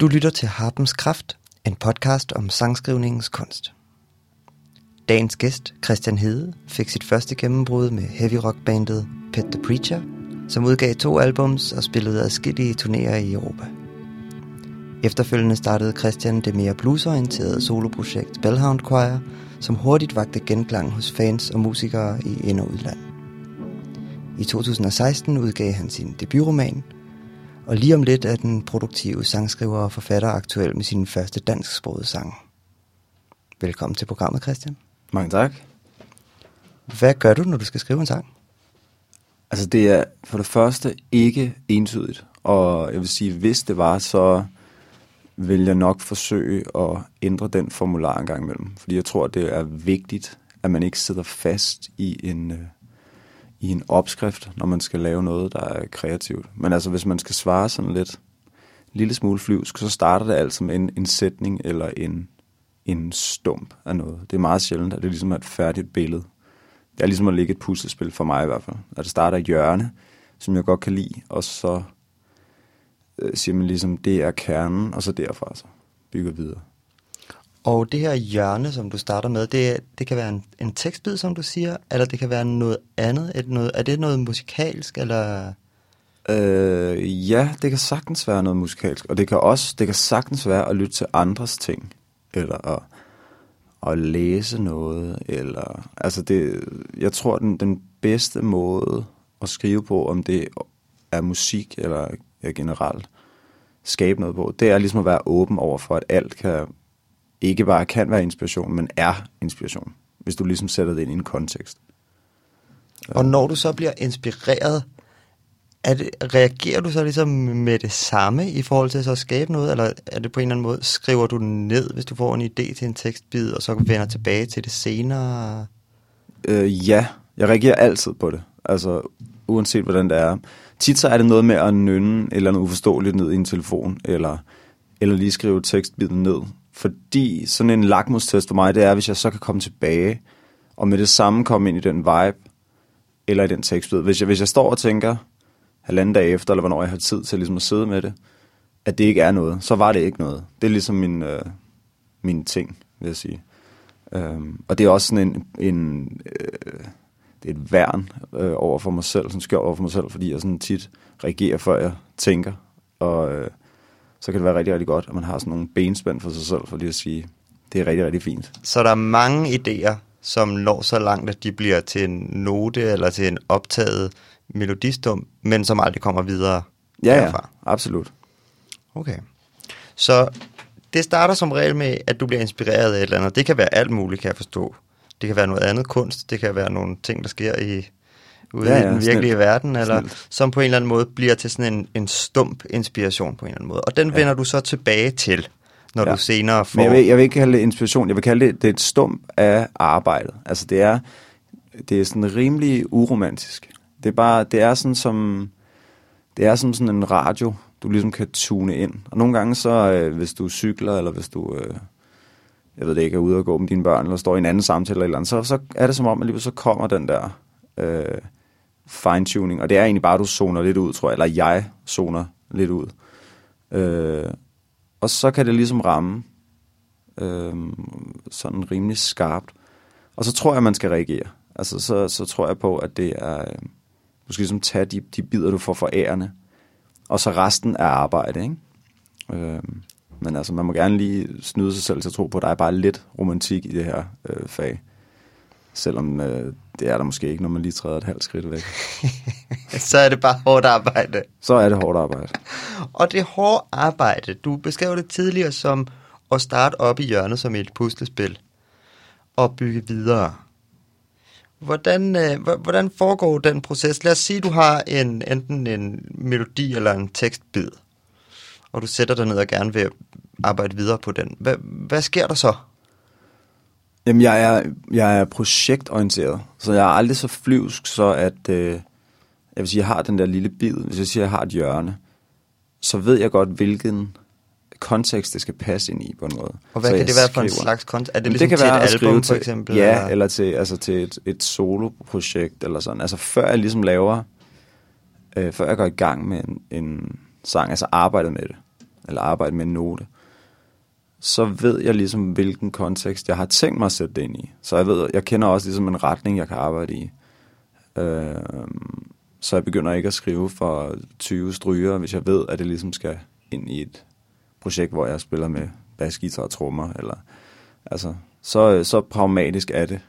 Du lytter til Harpens Kraft, en podcast om sangskrivningens kunst. Dagens gæst, Christian Hede, fik sit første gennembrud med heavy rockbandet Pet the Preacher, som udgav to albums og spillede adskillige turnéer i Europa. Efterfølgende startede Christian det mere bluesorienterede soloprojekt Bellhound Choir, som hurtigt vagte genklang hos fans og musikere i ind- og udland. I 2016 udgav han sin debutroman, og lige om lidt er den produktive sangskriver og forfatter aktuel med sin første dansksprogede sang. Velkommen til programmet, Christian. Mange tak. Hvad gør du, når du skal skrive en sang? Altså det er for det første ikke entydigt, og jeg vil sige, hvis det var, så vil jeg nok forsøge at ændre den formular en gang imellem. Fordi jeg tror, det er vigtigt, at man ikke sidder fast i en, øh, i en opskrift, når man skal lave noget, der er kreativt. Men altså, hvis man skal svare sådan lidt en lille smule flyvsk, så starter det altså med en, en sætning eller en, en stump af noget. Det er meget sjældent, at det ligesom er et færdigt billede. Det er ligesom at lægge et puslespil for mig i hvert fald. At det starter i hjørne, som jeg godt kan lide, og så øh, siger man ligesom, det er kernen, og så derfra så bygger videre. Og det her hjørne, som du starter med, det, det kan være en, en tekstbid, som du siger, eller det kan være noget andet. Et, noget, er det noget musikalsk, eller... Øh, ja, det kan sagtens være noget musikalsk, og det kan også det kan sagtens være at lytte til andres ting, eller at, at læse noget, eller altså det, jeg tror den, den bedste måde at skrive på, om det er musik eller ja, generelt skabe noget på, det er ligesom at være åben over for, at alt kan ikke bare kan være inspiration, men er inspiration, hvis du ligesom sætter det ind i en kontekst. Og når du så bliver inspireret, er det, reagerer du så ligesom med det samme i forhold til så at skabe noget, eller er det på en eller anden måde, skriver du ned, hvis du får en idé til en tekstbid, og så vender tilbage til det senere? Øh, ja, jeg reagerer altid på det, altså uanset hvordan det er. Tit så er det noget med at nynne eller andet uforståeligt ned i en telefon, eller, eller lige skrive tekstbiden ned. Fordi sådan en lakmustest for mig, det er, hvis jeg så kan komme tilbage, og med det samme komme ind i den vibe, eller i den tekstbid. Hvis jeg, hvis jeg står og tænker, halvanden dag efter, eller hvornår jeg har tid til ligesom at sidde med det, at det ikke er noget, så var det ikke noget. Det er ligesom min, øh, min ting, vil jeg sige. Øhm, og det er også sådan en, en øh, det er et værn øh, over for mig selv, sådan skjold over for mig selv, fordi jeg sådan tit reagerer, før jeg tænker, og øh, så kan det være rigtig, rigtig godt, at man har sådan nogle benspænd for sig selv, for lige at sige, det er rigtig, rigtig fint. Så der er mange idéer, som når så langt, at de bliver til en note eller til en optaget melodistum, men som aldrig kommer videre Ja, derfra. ja, absolut. Okay. Så det starter som regel med, at du bliver inspireret af et eller andet. Det kan være alt muligt, kan jeg forstå. Det kan være noget andet kunst. Det kan være nogle ting, der sker i, ude Ja, ja, i den virkelige snilt. verden, eller Snilt. som på en eller anden måde bliver til sådan en, en stump inspiration på en eller anden måde. Og den ja. vender du så tilbage til, når ja. Du senere får... Men jeg vil, jeg vil ikke kalde det inspiration, jeg vil kalde det, det er et stump af arbejdet. Altså det er, det er sådan rimelig uromantisk. Det er bare, det er sådan som, det er som sådan en radio, du ligesom kan tune ind. Og nogle gange så, øh, hvis du cykler, eller hvis du, øh, jeg ved det ikke, er ude og gå med dine børn, eller står i en anden samtale eller eller andet, så, så er det som om, at lige så kommer den der øh, fine-tuning. Og det er egentlig bare, at du zoner lidt ud, tror jeg, eller jeg zoner lidt ud. Øh, og så kan det ligesom ramme øh, sådan rimelig skarpt. Og så tror jeg, man skal reagere. Altså, så, så tror jeg på, at det er... Øh, du skal ligesom tage de, de bidder, du får for ærende. Og så resten er arbejde, ikke? Øh, men altså, man må gerne lige snyde sig selv til at tro på, at der er bare lidt romantik i det her øh, fag. Selvom øh, det er der måske ikke, når man lige træder et halvt skridt væk. så er det bare hårdt arbejde. Så er det hårdt arbejde. Og det hårde arbejde, du beskrev det tidligere som at starte op i hjørnet som et puslespil og bygge videre. Hvordan, øh, hvordan foregår den proces? Lad os sige, du har en, enten en melodi eller en tekstbid, og du sætter dig ned og gerne vil arbejde videre på den. Hvad, hvad sker der så? Jamen, jeg er, jeg er projektorienteret, så jeg er aldrig så flyvsk, så at, øh, jeg vil sige, jeg har den der lille bid, hvis jeg siger, jeg har et hjørne, så ved jeg godt, hvilken kontekst det skal passe ind i på en måde. Og hvad så kan det være for en skriver. slags kontekst? Er det ligesom kan til være et album, skrive for til, eksempel? Ja, eller til, altså til et, et soloprojekt eller sådan. Altså før jeg ligesom laver, øh, før jeg går i gang med en, en sang, altså arbejdet med det, eller arbejde med en note, så ved jeg ligesom, hvilken kontekst jeg har tænkt mig at sætte det ind i. Så jeg ved, jeg kender også ligesom en retning, jeg kan arbejde i. Øh, så jeg begynder ikke at skrive for 20 stryger, hvis jeg ved, at det ligesom skal ind i et projekt, hvor jeg spiller med basgitar og trommer. Eller, altså, så, så pragmatisk er det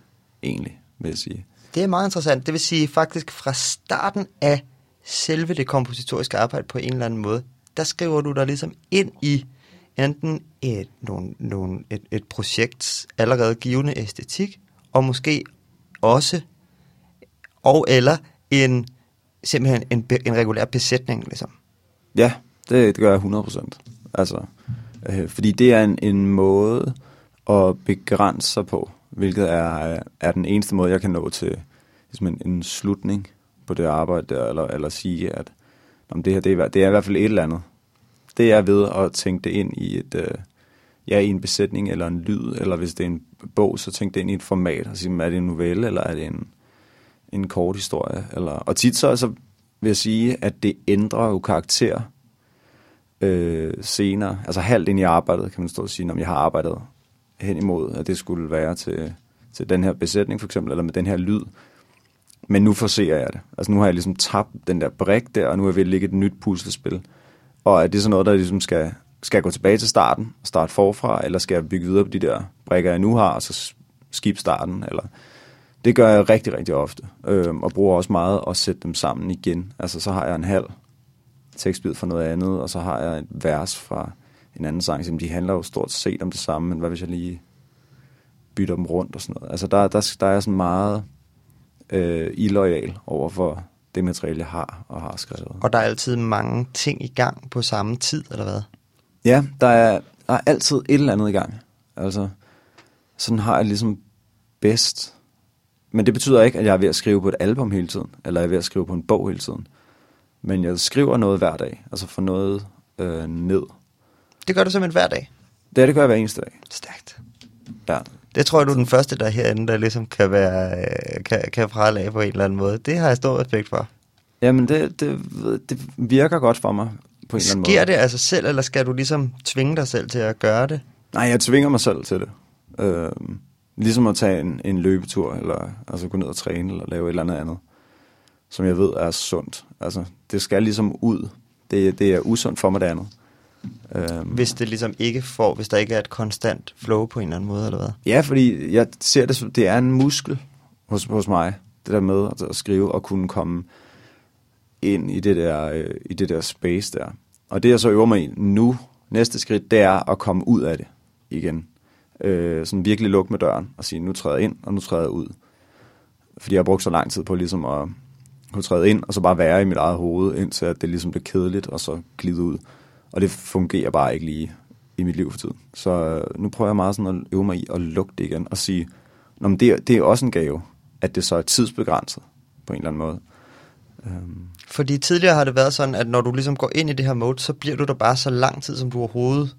egentlig, vil jeg sige. Det er meget interessant. Det vil sige faktisk fra starten af selve det kompositoriske arbejde på en eller anden måde, der skriver du dig ligesom ind i enten et, nogle, nogle, et, et projekts allerede givende æstetik, og måske også, og eller en, simpelthen en, en regulær besætning, ligesom. Ja, det, det gør jeg 100%. Altså, øh, fordi det er en, en måde at begrænse sig på, hvilket er, øh, er den eneste måde, jeg kan nå til ligesom en, en slutning på det arbejde der, eller, eller sige, at om det her det er, det er i hvert fald et eller andet. Det er ved at tænke det ind i et, øh, ja, i en besætning eller en lyd, eller hvis det er en bog, så tænk det ind i et format. Og sige, er det en novelle, eller er det en, en kort historie? Eller, og tit så altså, vil jeg sige, at det ændrer jo karakter øh, senere. Altså halvt ind i arbejdet, kan man stå og sige, om jeg har arbejdet hen imod, at det skulle være til, til den her besætning for eksempel, eller med den her lyd. Men nu forser jeg det. Altså nu har jeg ligesom tabt den der brik der, og nu er jeg ved at lægge et nyt puslespil. Og er det så noget, der ligesom skal, skal gå tilbage til starten, og starte forfra, eller skal jeg bygge videre på de der brikker, jeg nu har, og så skib starten, eller... Det gør jeg rigtig, rigtig ofte, øh, og bruger også meget at sætte dem sammen igen. Altså, så har jeg en halv tekstbid fra noget andet, og så har jeg et vers fra en anden sang, som de handler jo stort set om det samme, men hvad hvis jeg lige bytter dem rundt og sådan noget. Altså, der, der, der er sådan meget øh, illoyal over for det materiale, jeg har og har skrevet. Og der er altid mange ting i gang på samme tid, eller hvad? Ja, der er, der er altid et eller andet i gang. Altså, sådan har jeg ligesom bedst. Men det betyder ikke, at jeg er ved at skrive på et album hele tiden, eller jeg er ved at skrive på en bog hele tiden. Men jeg skriver noget hver dag, altså får noget øh, ned. Det gør du simpelthen hver dag? Det, det gør jeg hver eneste dag. Stærkt. Ja. Det tror jeg, du er den første, der herinde, der ligesom kan, være, øh, kan, kan prale af på en eller anden måde. Det har jeg stor respekt for. Jamen, det, det, det virker godt for mig på en eller anden måde. Sker det af sig selv, eller skal du ligesom tvinge dig selv til at gøre det? Nej, jeg tvinger mig selv til det. Øh, ligesom at tage en, en løbetur, eller altså gå ned og træne, eller lave et eller andet andet, som jeg ved er sundt. Altså, det skal ligesom ud. Det, det er usundt for mig det andet. Øhm. Hvis det ligesom ikke får, hvis der ikke er et konstant flow på en eller anden måde, eller hvad? Ja, fordi jeg ser det som, det er en muskel hos, hos mig, det der med at, at skrive og kunne komme ind i det der, øh, i det der space der. Og det jeg så øver mig i nu, næste skridt, det er at komme ud af det igen. Øh, sådan virkelig lukke med døren og sige, nu træder jeg ind, og nu træder jeg ud. Fordi jeg har brugt så lang tid på ligesom at kunne træde ind, og så bare være i mit eget hoved, indtil at det ligesom blev kedeligt, og så glide ud. Og det fungerer bare ikke lige i mit liv for tiden. Så øh, nu prøver jeg meget sådan at øve mig i at lukke det igen og sige, Nå, men det, er, det er også en gave, at det så er tidsbegrænset på en eller anden måde. Um. Fordi tidligere har det været sådan, at når du ligesom går ind i det her mode, så bliver du der bare så lang tid, som du overhovedet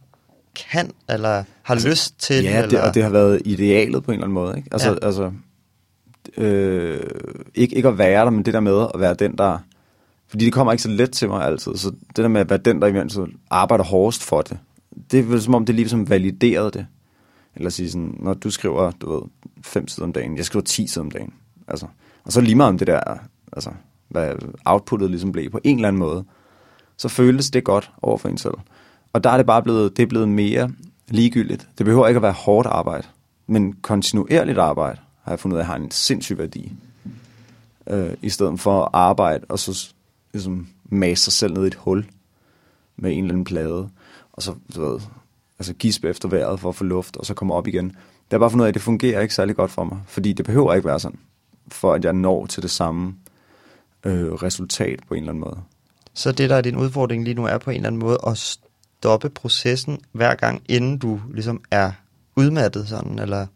kan, eller har altså, lyst til. Ja, eller... det, og det har været idealet på en eller anden måde. Ikke? Altså, ja. altså øh, ikke, ikke at være der, men det der med at være den, der fordi det kommer ikke så let til mig altid. Så det der med at være den, der imens arbejder hårdest for det, det er vel som om, det lige som validerede det. Eller sige sådan, når du skriver, du ved, fem sider om dagen, jeg skriver ti sider om dagen. Altså, og så lige meget om det der, altså, hvad outputtet ligesom blev på en eller anden måde, så føles det godt over for en selv. Og der er det bare blevet, det er blevet mere ligegyldigt. Det behøver ikke at være hårdt arbejde, men kontinuerligt arbejde har jeg fundet ud af, har en sindssyg værdi. Øh, I stedet for at arbejde, og så ligesom mase sig selv ned i et hul med en eller anden plade, og så du ved, altså gispe efter vejret for at få luft, og så komme op igen. Det er bare fundet ud af, at det fungerer ikke særlig godt for mig, fordi det behøver ikke være sådan, for at jeg når til det samme øh, resultat på en eller anden måde. Så det, der er din udfordring lige nu, er på en eller anden måde at stoppe processen hver gang, inden du ligesom er udmattet sådan, eller?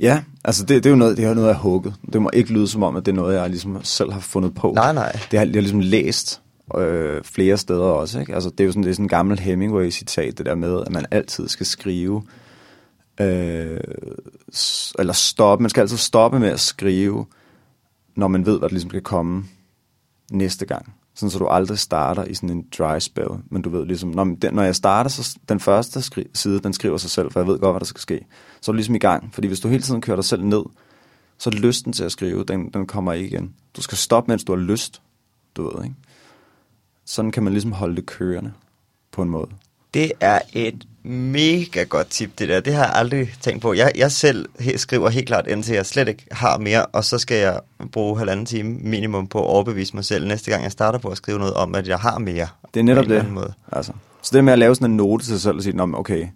Ja, altså det, det er jo noget, det er noget, jeg har hugget. Det må ikke lyde som om, at det er noget, jeg ligesom selv har fundet på. Nej, nej. Det har jeg ligesom læst øh, flere steder også. Ikke? Altså, det er jo sådan, det er sådan en gammel Hemingway-citat, det der med, at man altid skal skrive, øh, eller stoppe, man skal altid stoppe med at skrive, når man ved, hvad der ligesom skal komme næste gang. Sådan så du aldrig starter i sådan en dry spell. Men du ved ligesom, når, den, når jeg starter, så den første skri- side, den skriver sig selv, for jeg ved godt, hvad der skal ske. Så er du ligesom i gang. Fordi hvis du hele tiden kører dig selv ned, så er lysten til at skrive, den, den kommer ikke igen. Du skal stoppe, mens du har lyst. Du ved, ikke? Sådan kan man ligesom holde det kørende på en måde. Det er et mega godt tip, det der. Det har jeg aldrig tænkt på. Jeg, jeg selv he, skriver helt klart, indtil jeg slet ikke har mere, og så skal jeg bruge halvanden time minimum på at overbevise mig selv, næste gang jeg starter på at skrive noget om, at jeg har mere. Det er netop det. Måde. Altså. Så det med at lave sådan en note til sig selv og sige, "Nå, okay,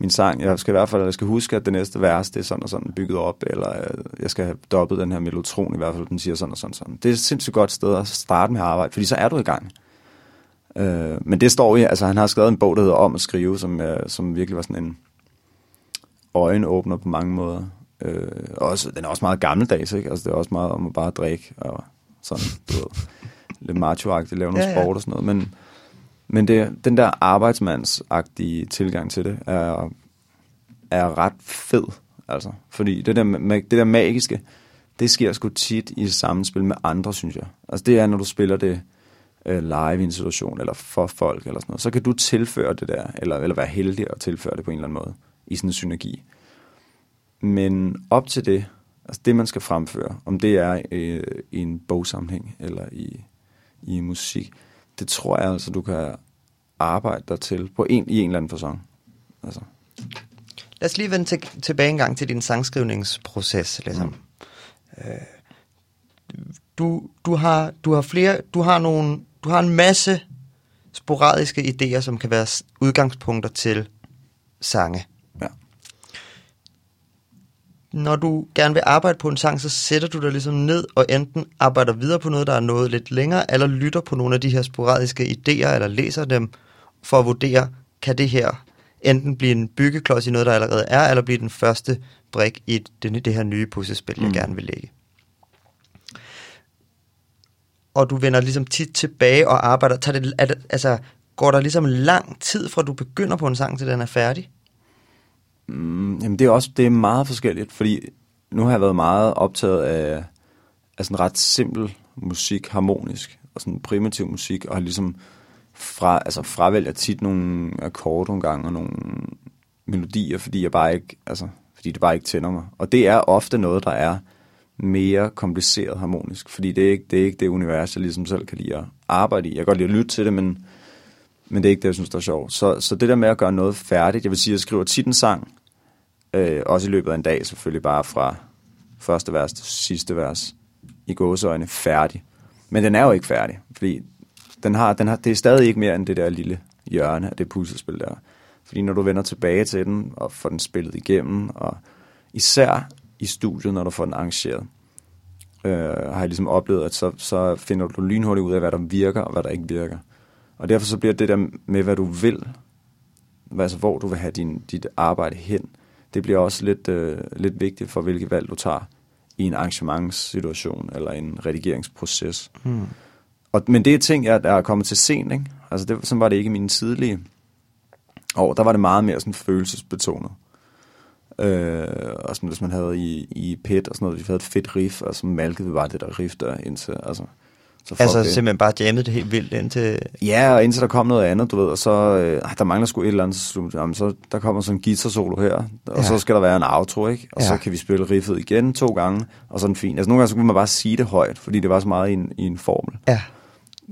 min sang, jeg skal i hvert fald jeg skal huske, at det næste vers, det er sådan og sådan bygget op, eller øh, jeg skal have dobbelt den her melotron i hvert fald, den siger sådan og sådan, sådan. Det er et sindssygt godt sted at starte med at arbejde, fordi så er du i gang. Øh, men det står i, altså han har skrevet en bog, der hedder Om at skrive, som, øh, som virkelig var sådan en øjenåbner på mange måder. Øh, også, den er også meget gammeldags, ikke? Altså det er også meget om at bare drikke og sådan, du ved, lidt macho-agtigt, lave noget Ja, ja, sport og sådan noget. Men, men det, den der arbejdsmandsagtige tilgang til det er, er ret fed, altså. Fordi det der, det der magiske, det sker sgu tit i sammenspil med andre, synes jeg. Altså det er, når du spiller det øh, live i en situation, eller for folk, eller sådan noget, så kan du tilføre det der, eller, eller være heldig at tilføre det på en eller anden måde, i sådan en synergi. Men op til det, altså det man skal fremføre, om det er øh, i en bogsammenhæng, eller i, i musik, det tror jeg altså, du kan arbejde dig til på en, i en eller anden fasong. Altså. Lad os lige vende til, tilbage en gang til din sangskrivningsproces. Ligesom. Mm. Øh, du, du, har, du har flere, du har nogle, du har en masse sporadiske idéer, som kan være udgangspunkter til sange. Ja. Når du gerne vil arbejde på en sang, så sætter du dig ligesom ned og enten arbejder videre på noget, der er noget lidt længere, eller lytter på nogle af de her sporadiske idéer, eller læser dem for at vurdere, kan det her enten blive en byggeklods i noget, der allerede er, eller blive den første brik i det, det her nye puslespil, jeg Mm. gerne vil lægge. Og du vender ligesom tit tilbage og arbejder. Tager det, er det, altså, går der ligesom lang tid, fra du begynder på en sang, til den er færdig? Mm, jamen det er også det er meget forskelligt, fordi nu har jeg været meget optaget af, af sådan ret simpel musik, harmonisk og sådan primitiv musik, og har ligesom fra, altså fravælger tit nogle akkorder nogle gange og nogle melodier, fordi jeg bare ikke, altså, fordi det bare ikke tænder mig. Og det er ofte noget, der er mere kompliceret harmonisk, fordi det er ikke det, er ikke det univers, jeg ligesom selv kan lide at arbejde i. Jeg kan godt lide at lytte til det, men, men det er ikke det, jeg synes, der er sjovt. Så, så det der med at gøre noget færdigt, jeg vil sige, at jeg skriver tit en sang, øh, også i løbet af en dag selvfølgelig bare fra første vers til sidste vers, i gåseøjne færdig. Men den er jo ikke færdig, fordi den har, den har, det er stadig ikke mere end det der lille hjørne af det puslespil der. Fordi når du vender tilbage til den, og får den spillet igennem, og især i studiet, når du får den arrangeret, øh, har jeg ligesom oplevet, at så, så finder du lynhurtigt ud af, hvad der virker, og hvad der ikke virker. Og derfor så bliver det der med, hvad du vil, altså hvor du vil have din, dit arbejde hen, det bliver også lidt, øh, lidt vigtigt for, hvilke valg du tager i en arrangementssituation eller en redigeringsproces. Hmm. Og, men det er ting, jeg, der er kommet til sent, ikke? Altså, det, sådan var det ikke i mine tidlige år. Der var det meget mere sådan følelsesbetonet. Øh, og sådan, hvis man havde i, i PET og sådan noget, vi havde et fedt riff, og så malkede vi bare det der riff der indtil, altså... Så Altså det. simpelthen bare jammet det helt vildt indtil... Ja, og indtil der kom noget andet, du ved, og så, øh, der mangler sgu et eller andet, så, jamen, så der kommer sådan en guitar solo her, og Ja. så skal der være en outro, ikke? Og Ja. så kan vi spille riffet igen to gange, og så er den fin. Altså nogle gange så kunne man bare sige det højt, fordi det var så meget i en, i en formel. Ja.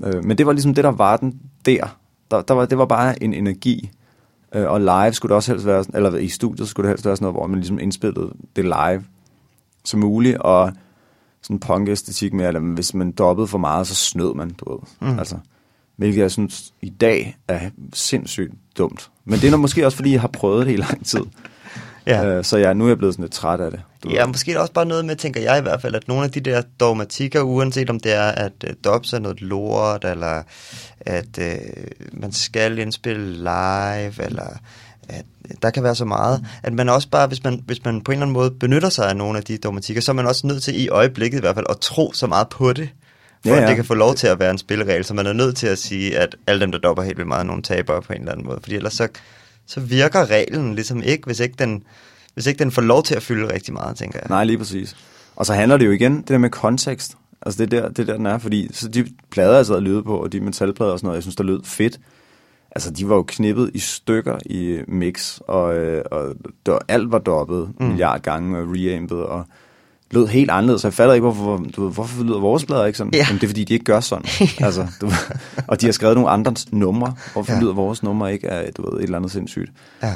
Øh, men det var ligesom det, der var den der. der, der var, det var bare en energi. Øh, og live skulle det også helst være, sådan- eller i studiet skulle det helst være sådan noget, hvor man ligesom indspillede det live som muligt, og sådan punk-æstetik med, at hvis man dobbede for meget, så snød man, du ved. Mm. Mm. Altså, hvilket jeg synes i dag er sindssygt dumt. Men det er nok måske også, fordi jeg har prøvet det i lang tid. Ja. Øh, så jeg, nu er jeg blevet sådan lidt træt af det. Du Ja, ved. måske er også bare noget med, tænker jeg i hvert fald, at nogle af de der dogmatikker, uanset om det er, at uh, dobs er noget lort, eller at uh, man skal indspille live, eller at der kan være så meget, at man også bare, hvis man, hvis man på en eller anden måde benytter sig af nogle af de dogmatikker, så er man også nødt til i øjeblikket i hvert fald at tro så meget på det, for Ja, ja, at det kan få lov til at være en spilleregel, så man er nødt til at sige, at alle dem, der dopper helt vildt meget, er nogle tabere på en eller anden måde, fordi ellers så, så virker reglen ligesom ikke, hvis ikke den, hvis ikke den får lov til at fylde rigtig meget, tænker jeg. Nej, lige præcis. Og så handler det jo igen, det der med kontekst. Altså det er der, det er der den er, fordi så de plader, jeg sad og lyttede på, og de metalplader og sådan noget, jeg synes, der lød fedt. Altså, de var jo knippet i stykker i mix, og, øh, og det var, alt var dobbet mm. milliard gange og reampet, og lød helt anderledes. Så jeg fatter ikke, hvorfor, du ved, hvorfor lyder vores plader ikke sådan? Ja. Jamen, det er, fordi de ikke gør sådan. altså, du, og de har skrevet nogle andre numre. Hvorfor Ja. lyder vores numre ikke af, du ved, et eller andet sindssygt? Ja,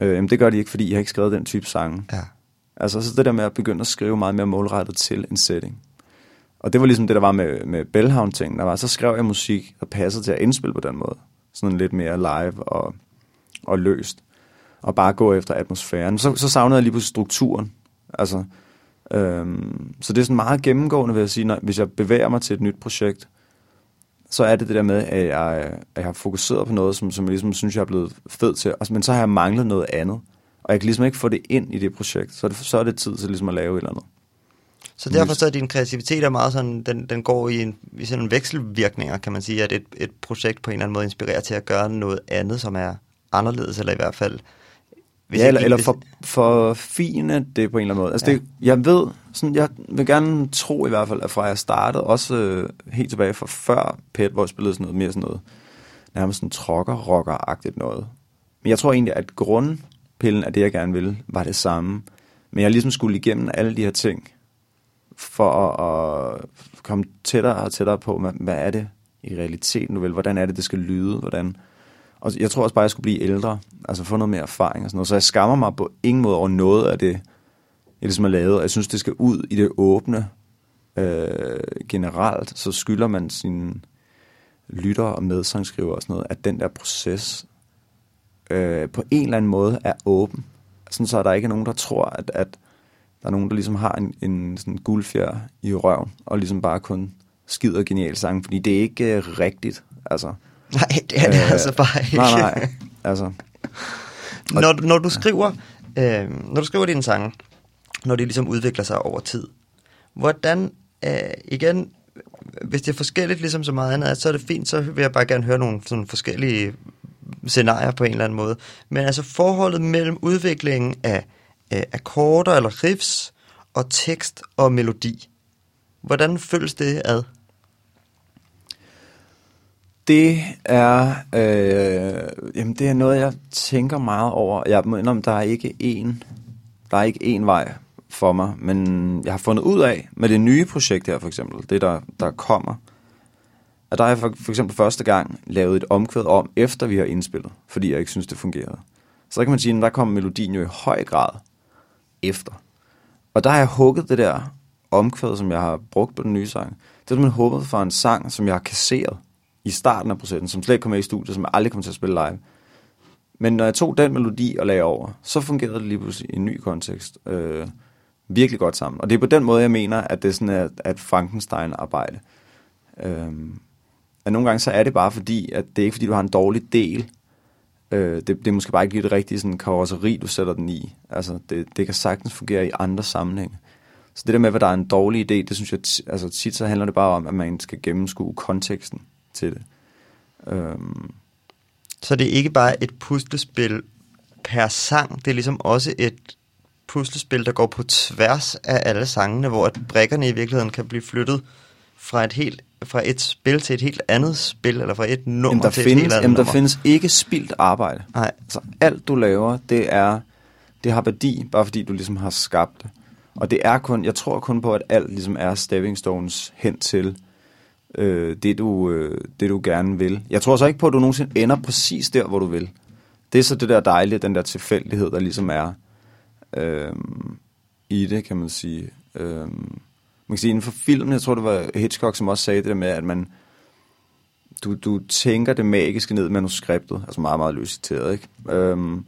Øh, jamen, det gør de ikke, fordi jeg har ikke skrevet den type sange. ja. Altså så det der med at begynde at skrive meget mere målrettet til en setting. Og det var ligesom det, der var med, med Bellhavn-ting. Der var, så skrev jeg musik, der passede til at indspille på den måde. Sådan lidt mere live og, og løst. Og bare gå efter atmosfæren. Så, så savnede jeg lige på strukturen. Altså, øhm, så det er sådan meget gennemgående, vil jeg sige, når, hvis jeg bevæger mig til et nyt projekt, så er det det der med, at jeg, at jeg har fokuseret på noget, som, som jeg ligesom synes, jeg er blevet fed til. Og, men så har jeg manglet noget andet. Og jeg kan ligesom ikke få det ind i det projekt. Så er det, så er det tid til ligesom at lave et eller andet. Så derfor så er din kreativitet er meget sådan, den, den går i, en, i sådan en vekselvirkninger, kan man sige, at et, et projekt på en eller anden måde inspirerer til at gøre noget andet, som er anderledes, eller i hvert fald... Hvis ja, eller, ikke- eller for, for fine det på en eller anden måde. Altså Ja. det, jeg ved, sådan, jeg vil gerne tro i hvert fald, at fra jeg startede, også øh, helt tilbage fra før PET, hvor jeg spillede sådan noget mere sådan noget, nærmest sådan trocker rocker agtigt noget. Men jeg tror egentlig, at grundpillen af det, jeg gerne ville, var det samme. Men jeg ligesom skulle igennem alle de her ting, for at, at komme tættere og tættere på, hvad, hvad er det i realiteten, nu vel? Hvordan er det, det skal lyde? Hvordan? Og jeg tror også bare, at jeg skulle blive ældre, altså få noget mere erfaring og sådan noget. Så jeg skammer mig på ingen måde over noget af det, jeg ligesom har lavet. Jeg synes, det skal ud i det åbne øh, generelt. Så skylder man sine lytter og medsangskriver og sådan noget, at den der proces øh, på en eller anden måde er åben. Sådan så er der ikke nogen, der tror, at, at der er nogen, der ligesom har en, en sådan guldfjer i røven, og ligesom bare kun skider genial sang, fordi det er ikke øh, rigtigt. Altså, Nej, det er det Øh, altså bare ikke. nej, nej. Altså, når, du- når du skriver, øh, når du skriver dine sange, når de ligesom udvikler sig over tid, hvordan, øh, igen, hvis det er forskelligt ligesom så meget andet, så er det fint, så vil jeg bare gerne høre nogle sådan forskellige scenarier på en eller anden måde. Men altså forholdet mellem udviklingen af øh, akkorder eller riffs og tekst og melodi, hvordan føles det ad? Det er, øh, jamen det er noget, jeg tænker meget over. Jeg må indrømme, der er ikke én, der er ikke én vej for mig, men jeg har fundet ud af med det nye projekt her for eksempel, det der, der kommer, at der har jeg for, for eksempel første gang lavet et omkvæd om, efter vi har indspillet, fordi jeg ikke synes, det fungerede. Så der kan man sige, at der kommer melodien jo i høj grad efter. Og der har jeg hugget det der omkvæd, som jeg har brugt på den nye sang. Det er man håbet for en sang, som jeg har kasseret i starten af processen, som slet ikke kom med i studiet, som aldrig kommer til at spille live. Men når jeg tog den melodi og lagde over, så fungerede det lige pludselig i en ny kontekst. Øh, virkelig godt sammen. Og det er på den måde, jeg mener, at det er sådan at, et Frankenstein-arbejde. Øh, at nogle gange så er det bare fordi, at det er ikke fordi, du har en dårlig del. Øh, det, det er måske bare ikke lige det rigtige sådan, karosseri, du sætter den i. Altså, det, det kan sagtens fungere i andre sammenhænge. Så det der med, hvad der er en dårlig idé, det synes jeg, altså tit så handler det bare om, at man skal gennemskue konteksten til det. Øhm, Så det er ikke bare et puslespil per sang, det er ligesom også et puslespil, der går på tværs af alle sangene, hvor at brikkerne i virkeligheden kan blive flyttet fra et helt fra et spil til et helt andet spil, eller fra et nummer jamen, der til et findes, helt andet jamen, der nummer. findes ikke spildt arbejde. Nej, Altså, alt du laver, det er det har værdi, bare fordi du ligesom har skabt det. Og det er kun, jeg tror kun på, at alt ligesom er stepping stones hen til øh, det, du, øh, det, du gerne vil. Jeg tror så ikke på, at du nogensinde ender præcis der, hvor du vil. Det er så det der dejlige, den der tilfældighed, der ligesom er øh, i det, kan man sige. Øh, man kan sige, inden for filmen, jeg tror, det var Hitchcock, som også sagde det der med, at man, du, du tænker det magiske ned i manuskriptet, altså meget, meget løst citeret, ikke? Øhm,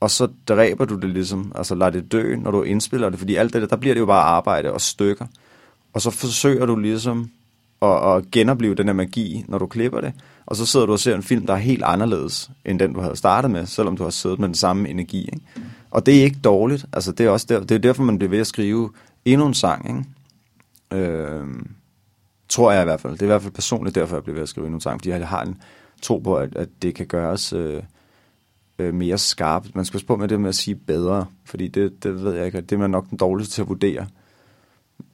og så dræber du det ligesom, altså lader det dø, når du indspiller det, fordi alt det der, der bliver det jo bare arbejde og stykker. Og så forsøger du ligesom at, at genopleve den her magi, når du klipper det, og så sidder du og ser en film, der er helt anderledes, end den du havde startet med, selvom du har siddet med den samme energi. Ikke? Og det er ikke dårligt, altså det er også der, det er derfor, man bliver ved at skrive endnu en sang, ikke? Øh, tror jeg i hvert fald. Det er i hvert fald personligt derfor, jeg bliver ved at skrive endnu en sang, fordi jeg har en tro på, at, at det kan gøres øh, øh, mere skarpt. Man skal også på med det med at sige bedre, fordi det, det ved jeg ikke, det er man nok den dårligste til at vurdere.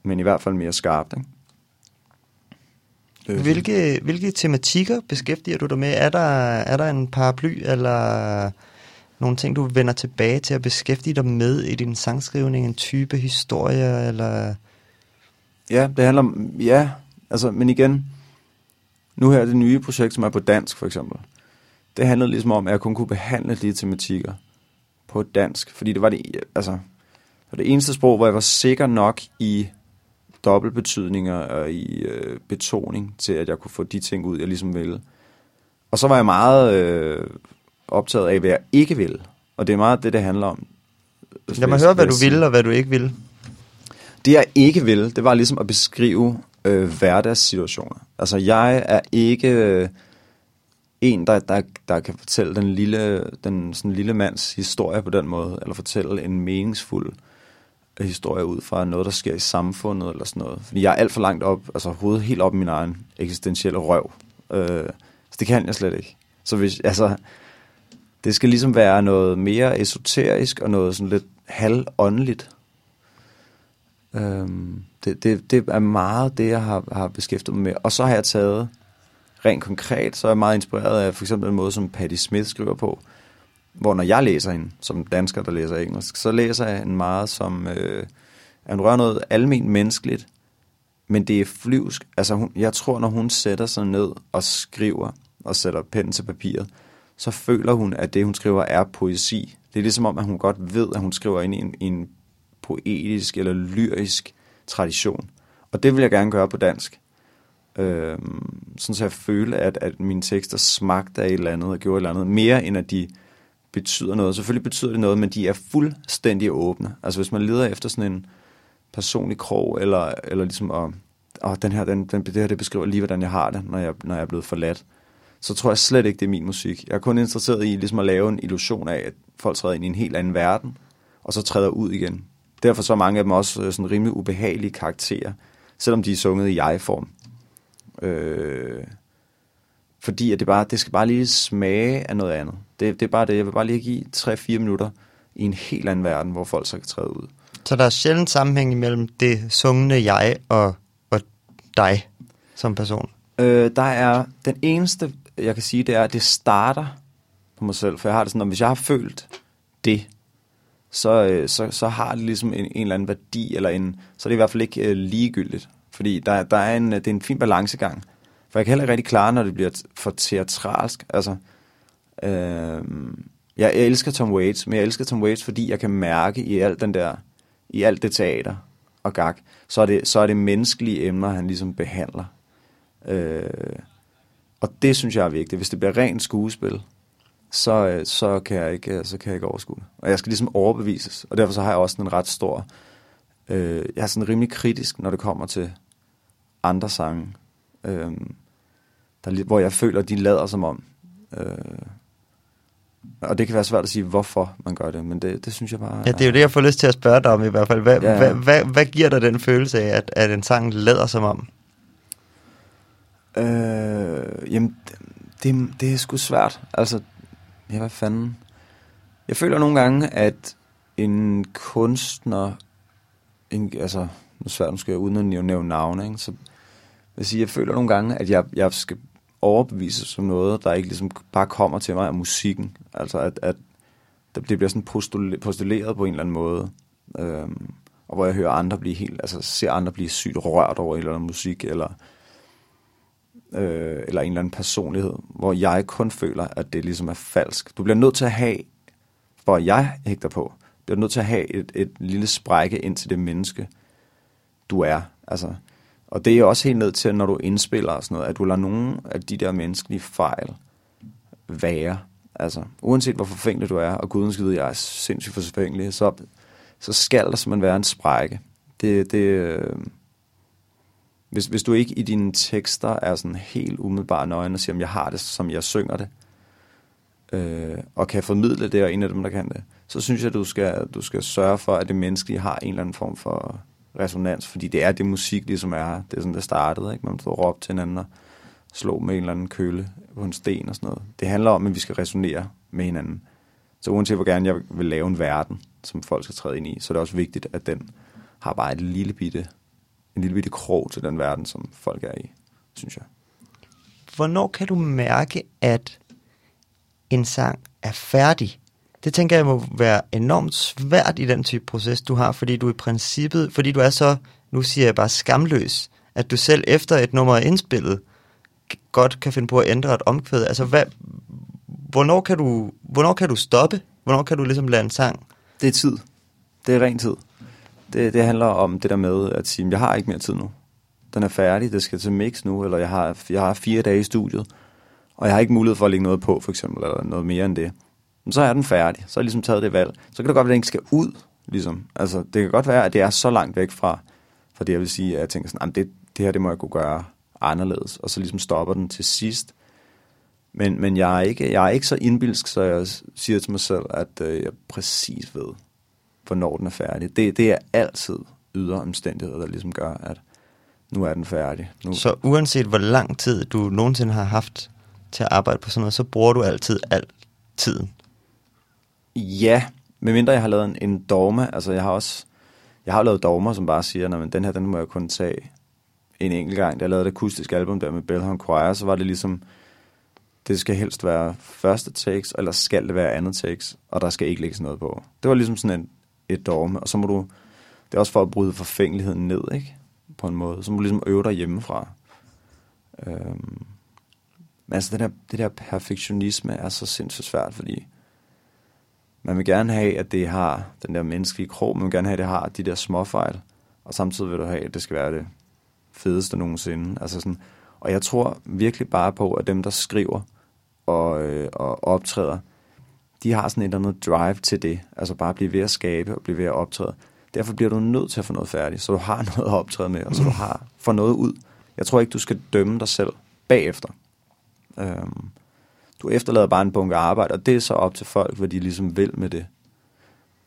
Men i hvert fald mere skarpt, ikke? Hvilke, hvilke tematikker beskæftiger du dig med? Er der, er der en paraply, eller nogle ting, du vender tilbage til at beskæftige dig med i din sangskrivning? En type historie, eller... Ja, det handler om, ja, altså, men igen, nu her det nye projekt, som er på dansk for eksempel, det handlede ligesom om, at jeg kun kunne behandle de tematikker på dansk, fordi det var det, altså, det, var det eneste sprog, hvor jeg var sikker nok i dobbeltbetydninger og i øh, betoning til, at jeg kunne få de ting ud, jeg ligesom ville. Og så var jeg meget øh, optaget af, hvad jeg ikke ville. Og det er meget det, det handler om. Lad mig høre, hvad du ville og hvad du ikke ville. Det jeg ikke ville, det var ligesom at beskrive øh, hverdagssituationer. Altså jeg er ikke øh, en, der, der, der kan fortælle den lille, den sådan lille mands historie på den måde, eller fortælle en meningsfuld øh, historie ud fra noget, der sker i samfundet eller sådan noget. Fordi jeg er alt for langt op, altså hovedet helt op i min egen eksistentielle røv. Øh, så det kan jeg slet ikke. Så hvis, altså, det skal ligesom være noget mere esoterisk og noget sådan lidt halvåndeligt. Øhm, det, det, det er meget det, jeg har, har beskæftiget mig med. Og så har jeg taget, rent konkret, så er jeg meget inspireret af for eksempel en måde, som Patti Smith skriver på, hvor når jeg læser hende, som dansker, der læser engelsk, så læser jeg en meget som, øh, at hun rører noget almen menneskeligt, men det er flyvsk. Altså, hun, jeg tror, når hun sætter sig ned og skriver, og sætter pennen til papiret, så føler hun, at det, hun skriver, er poesi. Det er ligesom om, at hun godt ved, at hun skriver ind i en, i en poetisk eller lyrisk tradition. Og det vil jeg gerne gøre på dansk. Øhm, sådan så jeg føler, at, at mine tekster smagte af et eller andet og gjorde et eller andet, mere end at de betyder noget. Selvfølgelig betyder det noget, men de er fuldstændig åbne. Altså hvis man leder efter sådan en personlig krog, eller, eller ligesom og, og den her, den, den, det her det beskriver lige, hvordan jeg har det, når jeg, når jeg er blevet forladt, så tror jeg slet ikke, det er min musik. Jeg er kun interesseret i ligesom at lave en illusion af, at folk træder ind i en helt anden verden, og så træder ud igen. Derfor så er mange af dem også øh, sådan rimelig ubehagelige karakterer, selvom de er sunget i jeg-form. Øh, fordi at det, bare, det skal bare lige smage af noget andet. Det, det er bare det. Jeg vil bare lige give 3-4 minutter i en helt anden verden, hvor folk så kan træde ud. Så der er sjældent sammenhæng imellem det sungne jeg og, og dig som person? Øh, der er den eneste, jeg kan sige, det er, at det starter på mig selv. For jeg har det sådan, at hvis jeg har følt det, så, øh, så, så har det ligesom en, en eller anden værdi, eller en, så er det i hvert fald ikke øh, ligegyldigt. Fordi der, der er en, det er en fin balancegang. For jeg kan heller ikke rigtig klare, når det bliver for teatralsk. Altså, øh, jeg, jeg elsker Tom Waits, men jeg elsker Tom Waits, fordi jeg kan mærke i alt den der, i alt det teater og gag, så er det, så er det menneskelige emner, han ligesom behandler. Øh, og det synes jeg er vigtigt. Hvis det bliver rent skuespil, så, øh, så, kan jeg ikke, øh, så kan jeg ikke overskue det. Og jeg skal ligesom overbevises. Og derfor så har jeg også en ret stor... Øh, jeg er sådan rimelig kritisk, når det kommer til andre sange. Øh, der, hvor jeg føler, at de lader som om. Øh, og det kan være svært at sige, hvorfor man gør det, men det, det synes jeg bare... Ja, det er jo det, jeg får lyst til at spørge dig om i hvert fald. Hvad, Ja. hvad, hvad, hvad giver dig den følelse af, at, at en sang lader som om? Øh, jamen, det, det er sgu svært. Altså, ja, hvad fanden? Jeg føler nogle gange, at en kunstner, en, altså, nu er svært, nu skal jeg uden at nævne, nævne navne, ikke? så jeg, sige, jeg føler nogle gange, at jeg, jeg skal overbevise som noget, der ikke ligesom bare kommer til mig af musikken. Altså, at, at det bliver sådan postule- postuleret på en eller anden måde. Øhm, og hvor jeg hører andre blive helt, altså ser andre blive sygt rørt over en eller anden musik, eller øh, eller en eller anden personlighed, hvor jeg kun føler, at det ligesom er falsk. Du bliver nødt til at have, hvor jeg hægter på, du bliver nødt til at have et, et lille sprække ind til det menneske, du er. Altså, og det er også helt ned til, når du indspiller og sådan noget, at du lader nogle af de der menneskelige fejl være. Altså, uanset hvor forfængelig du er, og guden skal vide, at jeg er sindssygt forfængelig, så, så skal der simpelthen være en sprække. Det, det, øh, hvis, hvis du ikke i dine tekster er sådan helt umiddelbart nøgen og siger, at jeg har det, som jeg synger det, øh, og kan formidle det, og en af dem, der kan det, så synes jeg, at du skal, du skal sørge for, at det menneskelige har en eller anden form for resonans, fordi det er det musik, ligesom er. Det er sådan, det startede, ikke? Man står og råbe til hinanden og slå med en eller anden køle på en sten og sådan noget. Det handler om, at vi skal resonere med hinanden. Så uanset hvor gerne jeg vil lave en verden, som folk skal træde ind i, så er det også vigtigt, at den har bare et lille bitte, en lille bitte krog til den verden, som folk er i, synes jeg. hvornår kan du mærke, at en sang er færdig? Det tænker jeg må være enormt svært i den type proces, du har, fordi du i princippet, fordi du er så, nu siger jeg bare skamløs, at du selv efter et nummer er indspillet, godt kan finde på at ændre et omkvæd. Altså, hvad, hvornår, kan du, hvornår kan du stoppe? Hvornår kan du ligesom lade en sang? Det er tid. Det er ren tid. Det, det handler om det der med at sige, jeg har ikke mere tid nu. Den er færdig, det skal til mix nu, eller jeg har, jeg har fire dage i studiet, og jeg har ikke mulighed for at lægge noget på, for eksempel, eller noget mere end det. Så er den færdig. Så har jeg ligesom taget det valg. Så kan det godt være, at den ikke skal ud. Ligesom. Altså, det kan godt være, at det er så langt væk fra, fra det, jeg vil sige, at jeg tænker sådan, det, det her, det må jeg kunne gøre anderledes. Og så ligesom stopper den til sidst. Men, men jeg, er ikke, jeg er ikke så indbilsk, så jeg siger til mig selv, at øh, jeg præcis ved, hvornår den er færdig. Det, det er altid ydre omstændigheder, der ligesom gør, at nu er den færdig. Nu. Så uanset hvor lang tid du nogensinde har haft til at arbejde på sådan noget, så bruger du altid al tiden? Ja, medmindre jeg har lavet en, en dogma. Altså jeg har også jeg har lavet dogmer, som bare siger, at den her, den må jeg kun tage en enkelt gang. Da jeg lavede et akustisk album der med Bellhorn Choir, så var det ligesom, det skal helst være første takes, eller skal det være andet takes, og der skal ikke lægges noget på. Det var ligesom sådan en, et dogme, og så må du, det er også for at bryde forfængeligheden ned, ikke? På en måde. Så må du ligesom øve dig hjemmefra. Øhm. Men altså, det der, det der perfektionisme er så sindssygt svært, fordi man vil gerne have, at det har den der menneskelige krog, man vil gerne have, at det har de der småfejl, og samtidig vil du have, at det skal være det fedeste nogensinde. Altså sådan, og jeg tror virkelig bare på, at dem, der skriver og, øh, og optræder, de har sådan et eller andet drive til det. Altså bare blive ved at skabe og blive ved at optræde. Derfor bliver du nødt til at få noget færdigt, så du har noget at optræde med, og så du har får noget ud. Jeg tror ikke, du skal dømme dig selv bagefter. Øhm, du efterlader bare en bunke arbejde, og det er så op til folk, hvad de ligesom vil med det.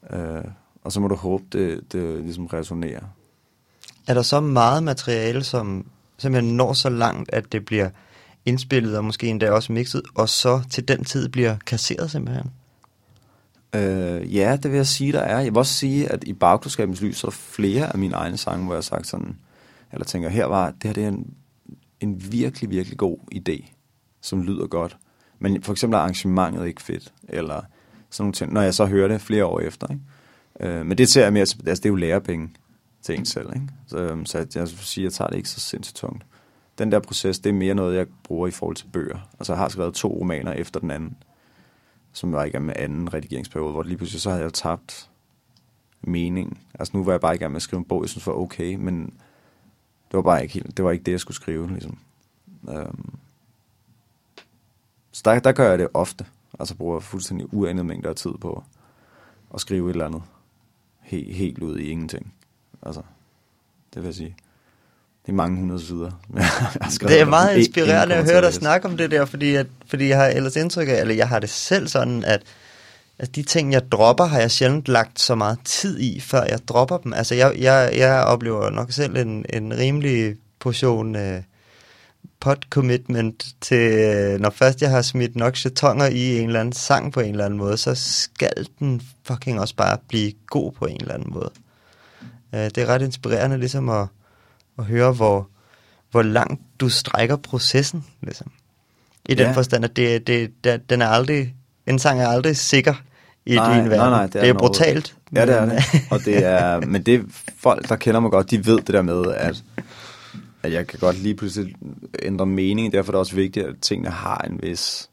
Øh, og så må du håbe, det, det ligesom resonerer. Er der så meget materiale, som simpelthen når så langt, at det bliver indspillet og måske endda også mixet, og så til den tid bliver kasseret simpelthen? Øh, ja, det vil jeg sige, der er. Jeg vil også sige, at i bagklodskabens lys, så er flere af mine egne sange, hvor jeg har sagt sådan, eller tænker, her var, det her det er en, en virkelig, virkelig god idé, som lyder godt. Men for eksempel er arrangementet ikke fedt, eller sådan nogle ting, når jeg så hører det flere år efter. Ikke? Øh, men det ser jeg mere, altså det er jo lærepenge til en selv. Ikke? Så, øhm, så jeg, jeg vil sige, jeg tager det ikke så sindssygt tungt. Den der proces, det er mere noget, jeg bruger i forhold til bøger. Altså jeg har skrevet to romaner efter den anden, som var i gang med anden redigeringsperiode, hvor lige pludselig så havde jeg tabt mening. Altså nu var jeg bare i gang med at skrive en bog, jeg synes var okay, men det var bare ikke helt, det var ikke det, jeg skulle skrive, ligesom. Øhm, så der, der gør jeg det ofte. Altså bruger fuldstændig uanede mængder af tid på at skrive et eller andet. Helt, helt ud i ingenting. Altså, det vil jeg sige. Det er mange hundrede sider. det er meget inspirerende at høre dig snakke om det der, fordi, at, fordi jeg har ellers indtryk af, eller jeg har det selv sådan, at, at de ting, jeg dropper, har jeg sjældent lagt så meget tid i, før jeg dropper dem. Altså, jeg, jeg, jeg oplever nok selv en, en rimelig portion øh, pot commitment til, øh, når først jeg har smidt nok chatonger i en eller anden sang på en eller anden måde, så skal den fucking også bare blive god på en eller anden måde. Øh, det er ret inspirerende ligesom at, at høre, hvor, hvor langt du strækker processen, ligesom. I ja. den forstand, at det, det, det, den er aldrig, en sang er aldrig sikker i nej, din verden. Nej, nej, det er, det er brutalt. Ja, det er det. Og det er, men det folk, der kender mig godt, de ved det der med, at at jeg kan godt lige pludselig ændre mening. Derfor er det også vigtigt, at tingene har en vis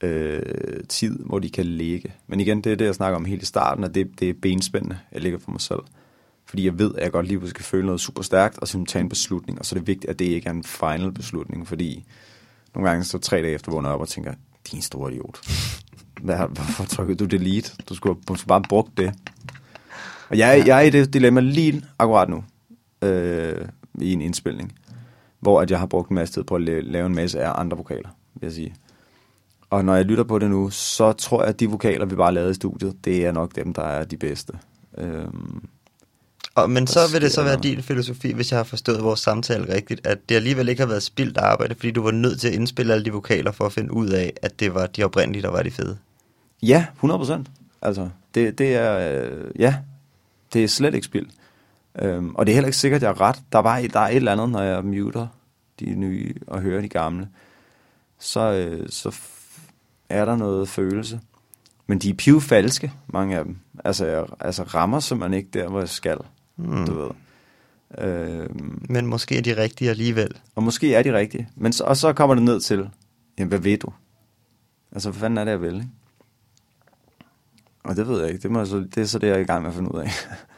øh, tid, hvor de kan ligge. Men igen, det er det, jeg snakker om helt i starten, at det, det er benspændende, jeg ligger for mig selv. Fordi jeg ved, at jeg godt lige pludselig kan føle noget super stærkt, og så tage en beslutning. Og så er det vigtigt, at det ikke er en final beslutning, fordi nogle gange så tre dage efter vågner op og tænker, din store idiot. Hvad, hvorfor trykkede du delete? Du skulle, du skulle bare brugt det. Og jeg, jeg er i det dilemma lige akkurat nu. Øh, i en indspilning, hvor at jeg har brugt en masse tid på at lave en masse af andre vokaler, vil jeg sige. Og når jeg lytter på det nu, så tror jeg, at de vokaler, vi bare lavede i studiet, det er nok dem, der er de bedste. Øhm, og, men så vil det så være din filosofi, hvis jeg har forstået vores samtale rigtigt, at det alligevel ikke har været spildt arbejde, fordi du var nødt til at indspille alle de vokaler for at finde ud af, at det var de oprindelige, der var de fede. Ja, 100 procent. Altså, det, det er, øh, ja, det er slet ikke spildt. Øhm, og det er heller ikke sikkert, at jeg er ret. Der er, bare, der er et eller andet, når jeg muter de nye og hører de gamle. så, øh, så er der noget følelse. Men de er pivfalske, mange af dem. Altså, jeg altså rammer simpelthen ikke der, hvor jeg skal, mm. du ved. Øh, Men måske er de rigtige alligevel. og måske er de rigtige. Men så, og så kommer det ned til, jamen, hvad ved du? Altså, hvad fanden er det, jeg vil, ikke? Og det ved jeg ikke. Det, må jeg så, det er så det, jeg er i gang med at finde ud af.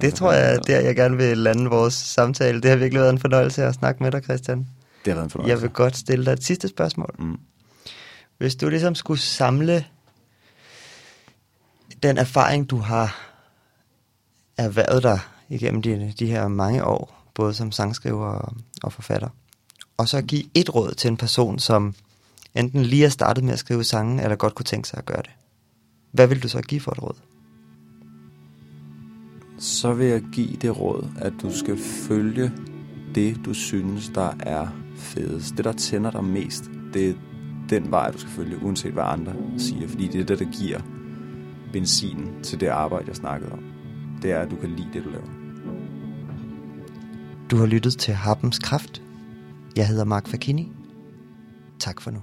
Det tror jeg er der, jeg gerne vil lande vores samtale. Det har virkelig været en fornøjelse at snakke med dig, Christian. Det har været en fornøjelse. Jeg vil godt stille dig et sidste spørgsmål. Mm. Hvis du ligesom skulle samle den erfaring, du har erhvervet dig igennem de, de her mange år, både som sangskriver og, og forfatter, og så give et råd til en person, som enten lige er startet med at skrive sange, eller godt kunne tænke sig at gøre det. Hvad vil du så give for et råd? Så vil jeg give det råd, at du skal følge det, du synes, der er fedest. Det, der tænder dig mest, det er den vej, du skal følge, uanset hvad andre siger. Fordi det er det, der giver benzin til det arbejde, jeg snakkede om. Det er, at du kan lide det, du laver. Du har lyttet til Harpens Kraft. Jeg hedder Mark Fakini. Tak for nu.